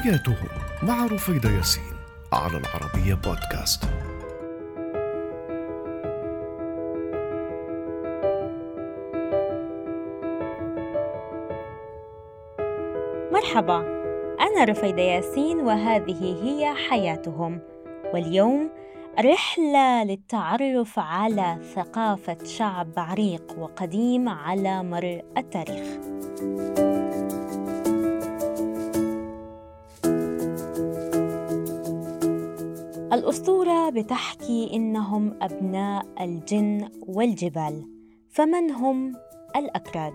حياتهم مع رفيدة ياسين على العربية بودكاست مرحبا أنا رفيدة ياسين وهذه هي حياتهم واليوم رحلة للتعرف على ثقافة شعب عريق وقديم على مر التاريخ. الأسطورة بتحكي إنهم أبناء الجن والجبال، فمن هم الأكراد؟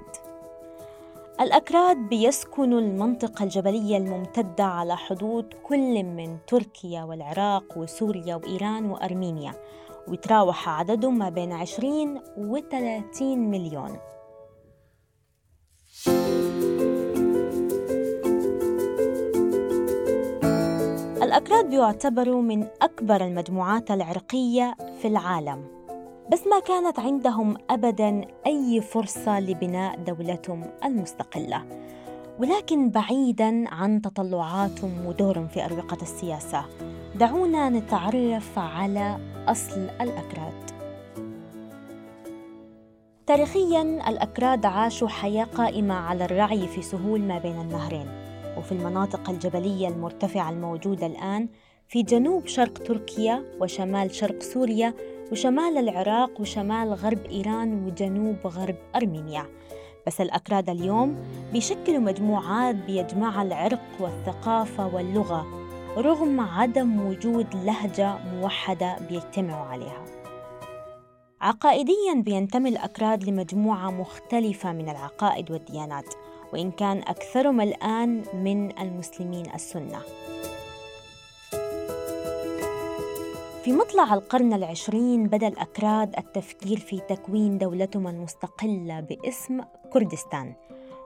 الأكراد بيسكنوا المنطقة الجبلية الممتدة على حدود كل من تركيا والعراق وسوريا وإيران وأرمينيا ويتراوح عددهم ما بين 20 و 30 مليون الأكراد بيعتبروا من أكبر المجموعات العرقية في العالم. بس ما كانت عندهم ابدا أي فرصة لبناء دولتهم المستقلة. ولكن بعيدا عن تطلعاتهم ودورهم في أروقة السياسة دعونا نتعرف على أصل الأكراد. تاريخيا الأكراد عاشوا حياة قائمة على الرعي في سهول ما بين النهرين. وفي المناطق الجبلية المرتفعة الموجودة الآن في جنوب شرق تركيا وشمال شرق سوريا وشمال العراق وشمال غرب إيران وجنوب غرب أرمينيا. بس الأكراد اليوم بيشكلوا مجموعات بيجمعها العرق والثقافة واللغة رغم عدم وجود لهجة موحدة بيجتمعوا عليها. عقائديا بينتمي الأكراد لمجموعة مختلفة من العقائد والديانات. وإن كان أكثرهم الآن من المسلمين السنة. في مطلع القرن العشرين بدأ الأكراد التفكير في تكوين دولتهم المستقلة باسم كردستان.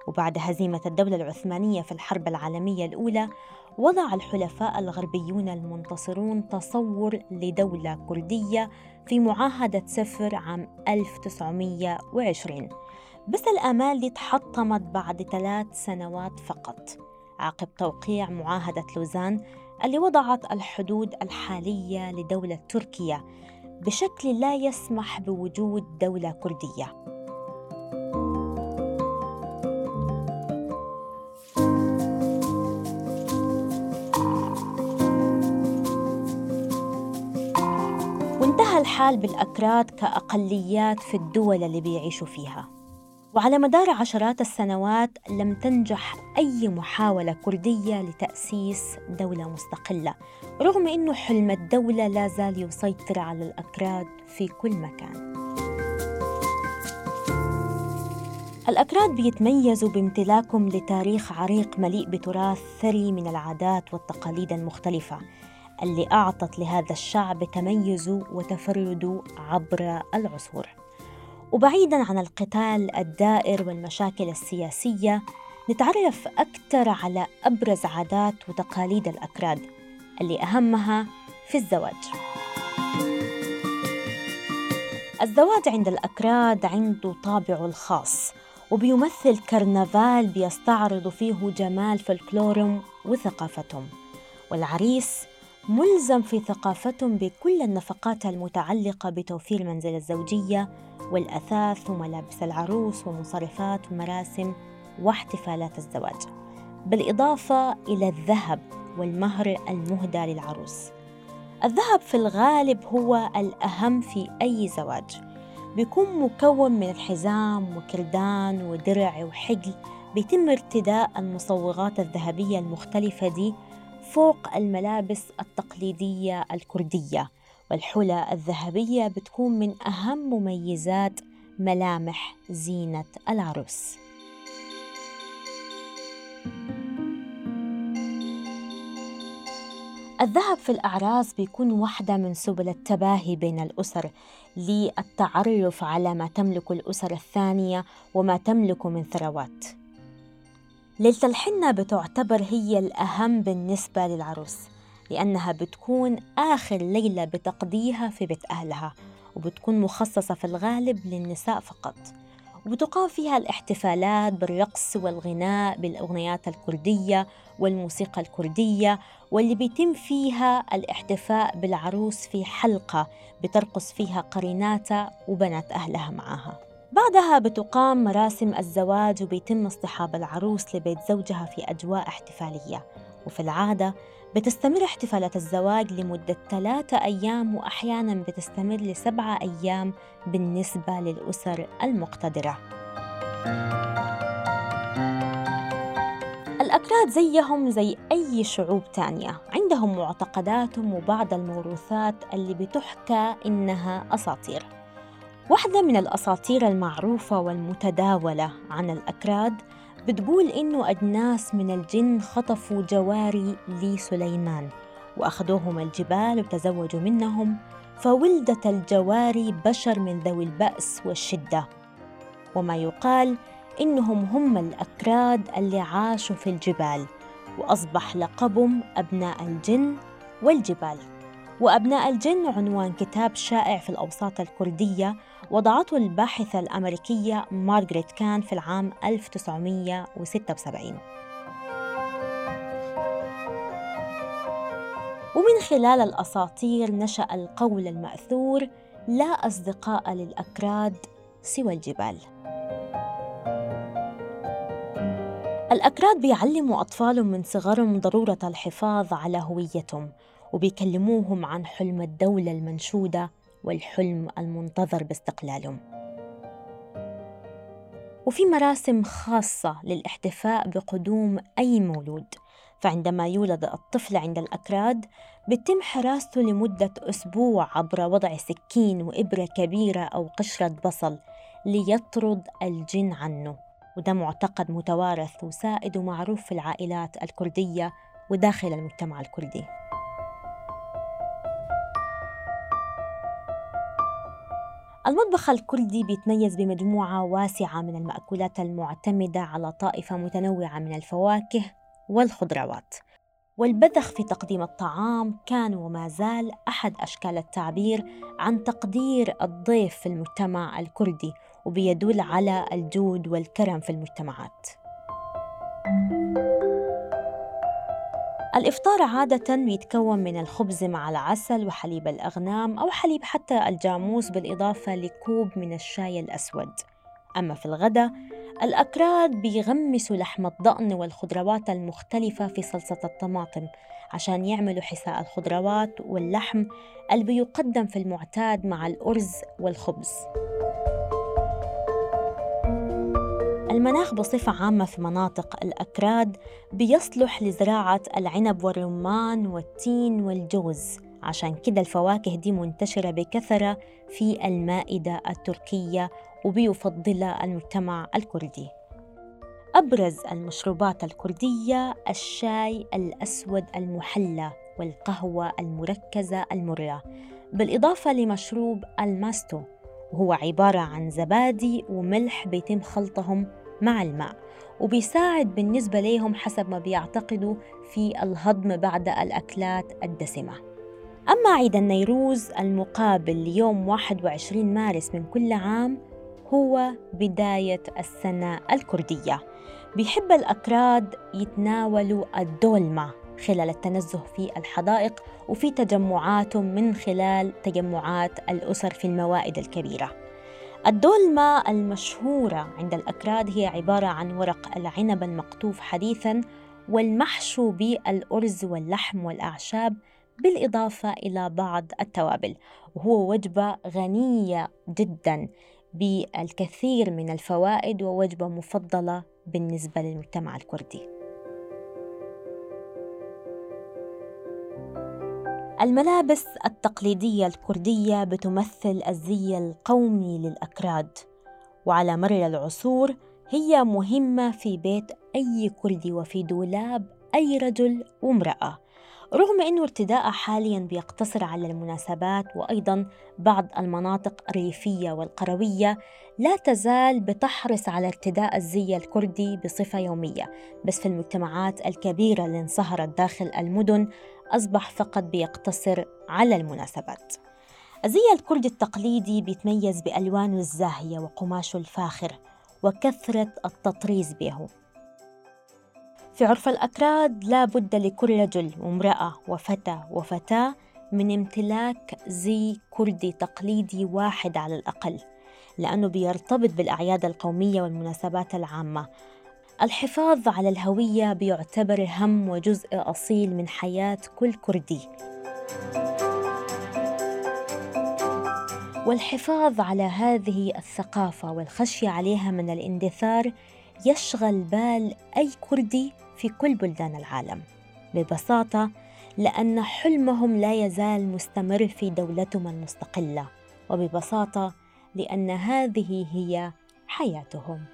وبعد هزيمة الدولة العثمانية في الحرب العالمية الأولى وضع الحلفاء الغربيون المنتصرون تصور لدولة كردية في معاهدة سفر عام 1920 بس الآمال دي تحطمت بعد ثلاث سنوات فقط عقب توقيع معاهدة لوزان اللي وضعت الحدود الحالية لدولة تركيا بشكل لا يسمح بوجود دولة كردية. وانتهى الحال بالأكراد كأقليات في الدول اللي بيعيشوا فيها وعلى مدار عشرات السنوات لم تنجح أي محاولة كردية لتأسيس دولة مستقلة رغم أنه حلم الدولة لا زال يسيطر على الأكراد في كل مكان. الأكراد بيتميزوا بامتلاكهم لتاريخ عريق مليء بتراث ثري من العادات والتقاليد المختلفة اللي أعطت لهذا الشعب تميزه وتفرده عبر العصور. وبعيدا عن القتال الدائر والمشاكل السياسية نتعرف أكثر على أبرز عادات وتقاليد الأكراد اللي أهمها في الزواج. الزواج عند الأكراد عنده طابعه الخاص وبيمثل كرنفال بيستعرض فيه جمال فلكلورهم وثقافتهم. والعريس ملزم في ثقافتهم بكل النفقات المتعلقة بتوفير المنزل الزوجية والأثاث وملابس العروس ومصارفات ومراسم واحتفالات الزواج بالإضافة إلى الذهب والمهر المهدى للعروس. الذهب في الغالب هو الأهم في أي زواج بيكون مكون من الحزام وكردان ودرع وحقل بيتم ارتداء المصوغات الذهبية المختلفة دي فوق الملابس التقليدية الكردية والحلى الذهبية بتكون من أهم مميزات ملامح زينة العروس. الذهب في الأعراس بيكون واحدة من سبل التباهي بين الأسر للتعرف على ما تملك الأسر الثانية وما تملك من ثروات. ليلة الحنة بتعتبر هي الأهم بالنسبة للعروس لأنها بتكون آخر ليلة بتقضيها في بيت أهلها وبتكون مخصصة في الغالب للنساء فقط. وبتقام فيها الاحتفالات بالرقص والغناء بالأغنيات الكردية والموسيقى الكردية واللي بيتم فيها الاحتفاء بالعروس في حلقة بترقص فيها قريناتها وبنات أهلها معها بعدها بتقام مراسم الزواج وبيتم اصطحاب العروس لبيت زوجها في أجواء احتفالية. وفي العادة بتستمر احتفالات الزواج لمدة ثلاثة أيام وأحياناً بتستمر لسبعة أيام بالنسبة للأسر المقتدرة. الأكراد زيهم زي أي شعوب تانية. عندهم معتقداتهم وبعض الموروثات اللي بتحكى إنها أساطير. واحدة من الأساطير المعروفة والمتداولة عن الأكراد بتقول إنه أجناس من الجن خطفوا جواري لسليمان وأخذوهم الجبال وتزوجوا منهم فولدت الجواري بشر من ذوي البأس والشدة. وما يقال إنهم هم الأكراد اللي عاشوا في الجبال وأصبح لقبهم أبناء الجن والجبال. وأبناء الجن عنوان كتاب شائع في الأوساط الكردية وضعته الباحثة الأمريكية مارغريت كان في العام 1976 ومن خلال الأساطير نشأ القول المأثور لا أصدقاء للأكراد سوى الجبال. الأكراد بيعلموا أطفالهم من صغرهم ضرورة الحفاظ على هويتهم وبيكلموهم عن حلم الدولة المنشودة والحلم المنتظر باستقلالهم. وفي مراسم خاصة للاحتفاء بقدوم أي مولود فعندما يولد الطفل عند الأكراد بتم حراسته لمدة أسبوع عبر وضع سكين وإبرة كبيرة أو قشرة بصل ليطرد الجن عنه. وده معتقد متوارث وسائد ومعروف في العائلات الكردية وداخل المجتمع الكردي. المطبخ الكردي بيتميز بمجموعة واسعة من المأكولات المعتمدة على طائفة متنوعة من الفواكه والخضروات. والبذخ في تقديم الطعام كان وما زال أحد أشكال التعبير عن تقدير الضيف في المجتمع الكردي وبيدل على الجود والكرم في المجتمعات. الإفطار عادة يتكون من الخبز مع العسل وحليب الأغنام أو حليب حتى الجاموس بالإضافة لكوب من الشاي الأسود. أما في الغداء الأكراد بيغمسوا لحم الضأن والخضروات المختلفة في صلصة الطماطم عشان يعملوا حساء الخضروات واللحم اللي بيقدم في المعتاد مع الأرز والخبز. المناخ بصفة عامة في مناطق الأكراد بيصلح لزراعة العنب والرمان والتين والجوز. عشان كده الفواكه دي منتشرة بكثرة في المائدة التركية وبيفضلها المجتمع الكردي. أبرز المشروبات الكردية الشاي الأسود المحلى والقهوة المركزة المرة بالإضافة لمشروب الماستو. وهو عبارة عن زبادي وملح بيتم خلطهم مع الماء وبيساعد بالنسبة لهم حسب ما بيعتقدوا في الهضم بعد الأكلات الدسمة. أما عيد النيروز المقابل ليوم 21 مارس من كل عام هو بداية السنة الكردية. بيحب الأكراد يتناولوا الدولمة خلال التنزه في الحدائق وفي تجمعاتهم من خلال تجمعات الأسر في الموائد الكبيرة. الدولمة المشهورة عند الأكراد هي عبارة عن ورق العنب المقطوف حديثاً والمحشو بالأرز واللحم والأعشاب بالإضافة إلى بعض التوابل. وهو وجبة غنية جداً بالكثير من الفوائد ووجبة مفضلة بالنسبة للمجتمع الكردي. الملابس التقليدية الكردية بتمثل الزي القومي للأكراد وعلى مر العصور هي مهمة في بيت أي كردي وفي دولاب أي رجل وامرأة رغم أنه ارتداءها حاليا بيقتصر على المناسبات وأيضا بعض المناطق الريفية والقروية لا تزال بتحرص على ارتداء الزي الكردي بصفة يومية بس في المجتمعات الكبيرة اللي انصهرت داخل المدن أصبح فقط بيقتصر على المناسبات. الزي الكردي التقليدي بيتميز بألوانه الزاهية وقماشه الفاخر وكثرة التطريز به. في عرف الأكراد لا بد لكل رجل وامرأة وفتى وفتاة من امتلاك زي كردي تقليدي واحد على الأقل لأنه بيرتبط بالأعياد القومية والمناسبات العامة. الحفاظ على الهوية بيعتبر هم وجزء أصيل من حياة كل كردي. والحفاظ على هذه الثقافة والخشية عليها من الاندثار يشغل بال أي كردي في كل بلدان العالم. ببساطة لأن حلمهم لا يزال مستمر في دولتهم المستقلة وببساطة لأن هذه هي حياتهم.